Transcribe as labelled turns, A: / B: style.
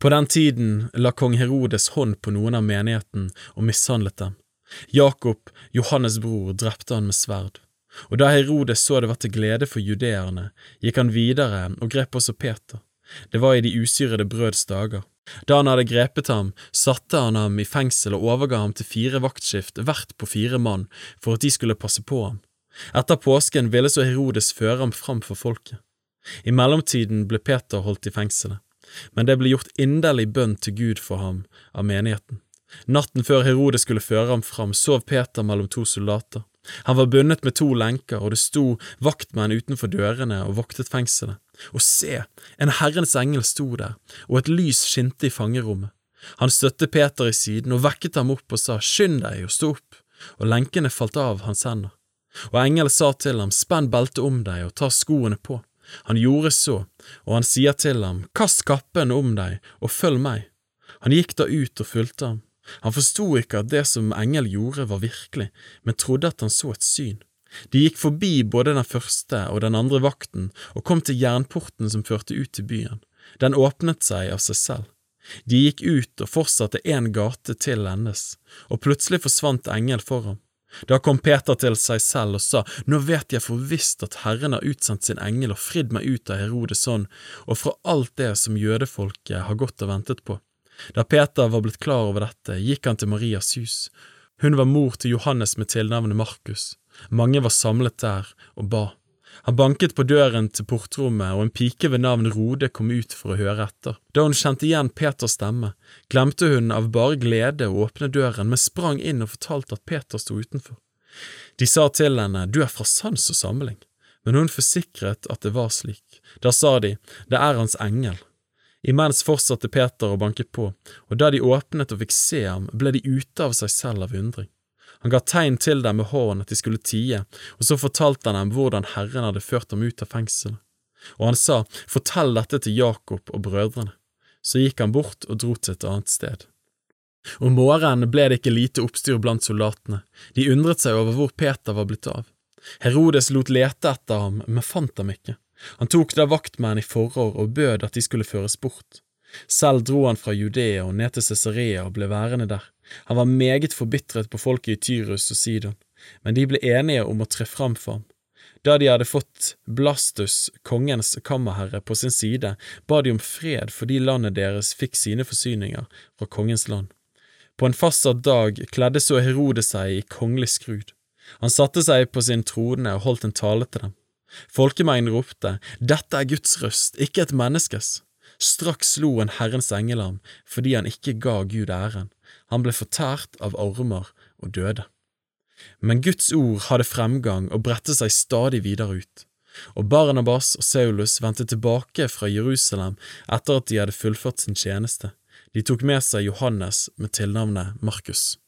A: På den tiden la kong Herodes hånd på noen av menigheten og mishandlet dem. Jakob, Johannes' bror, drepte han med sverd. Og da Herodes så det var til glede for judeerne, gikk han videre og grep også Peter. Det var i de usyrede brøds dager. Da han hadde grepet ham, satte han ham i fengsel og overga ham til fire vaktskift, hvert på fire mann, for at de skulle passe på ham. Etter påsken ville så Herodes føre ham fram for folket. I mellomtiden ble Peter holdt i fengselet, men det ble gjort inderlig bønn til Gud for ham av menigheten. Natten før Herodes skulle føre ham fram, sov Peter mellom to soldater. Han var bundet med to lenker, og det sto vaktmenn utenfor dørene og voktet fengselet. Og se, en Herrens engel sto der, og et lys skinte i fangerommet. Han støtte Peter i siden og vekket ham opp og sa, Skynd deg og stå opp, og lenkene falt av hans hender. Og engelen sa til ham, Spenn beltet om deg og ta skoene på. Han gjorde så, og han sier til ham, Kast kappen om deg og følg meg. Han gikk da ut og fulgte ham. Han forsto ikke at det som engel gjorde var virkelig, men trodde at han så et syn. De gikk forbi både den første og den andre vakten og kom til jernporten som førte ut til byen. Den åpnet seg av seg selv. De gikk ut og fortsatte en gate til endes, og plutselig forsvant engel for ham. Da kom Peter til seg selv og sa, Nå vet jeg for visst at Herren har utsendt sin engel og fridd meg ut av Herodes ånd og fra alt det som jødefolket har gått og ventet på. Da Peter var blitt klar over dette, gikk han til Marias hus. Hun var mor til Johannes med tilnavnet Markus. Mange var samlet der og ba. Han banket på døren til portrommet, og en pike ved navn Rode kom ut for å høre etter. Da hun kjente igjen Peters stemme, glemte hun av bare glede å åpne døren, men sprang inn og fortalte at Peter sto utenfor. De sa til henne, Du er fra sans og samling, men hun forsikret at det var slik. Da sa de, Det er hans engel. Imens fortsatte Peter å banke på, og da de åpnet og fikk se ham, ble de ute av seg selv av undring. Han ga tegn til dem med hånden at de skulle tie, og så fortalte han dem hvordan Herren hadde ført dem ut av fengselet. Og han sa, Fortell dette til Jakob og brødrene. Så gikk han bort og dro til et annet sted. Om morgenen ble det ikke lite oppstyr blant soldatene, de undret seg over hvor Peter var blitt av. Herodes lot lete etter ham, men fant ham ikke. Han tok da vaktmenn i forår og bød at de skulle føres bort. Selv dro han fra Judea og ned til Cesarea og ble værende der. Han var meget forbitret på folket i Tyrus og Sidon, men de ble enige om å tre fram for ham. Da de hadde fått Blastus, kongens kammerherre, på sin side, ba de om fred fordi landet deres fikk sine forsyninger fra kongens land. På en fastsatt dag kledde så Herode seg i kongelig skrud. Han satte seg på sin trone og holdt en tale til dem. Folkemengden ropte, Dette er Guds røst, ikke et menneskes. Straks slo en Herrens engel ham fordi han ikke ga Gud æren. Han ble fortært av ormer og døde. Men Guds ord hadde fremgang og bredte seg stadig videre ut. Og Barnabas og Saulus vendte tilbake fra Jerusalem etter at de hadde fullført sin tjeneste. De tok med seg Johannes med tilnavnet Markus.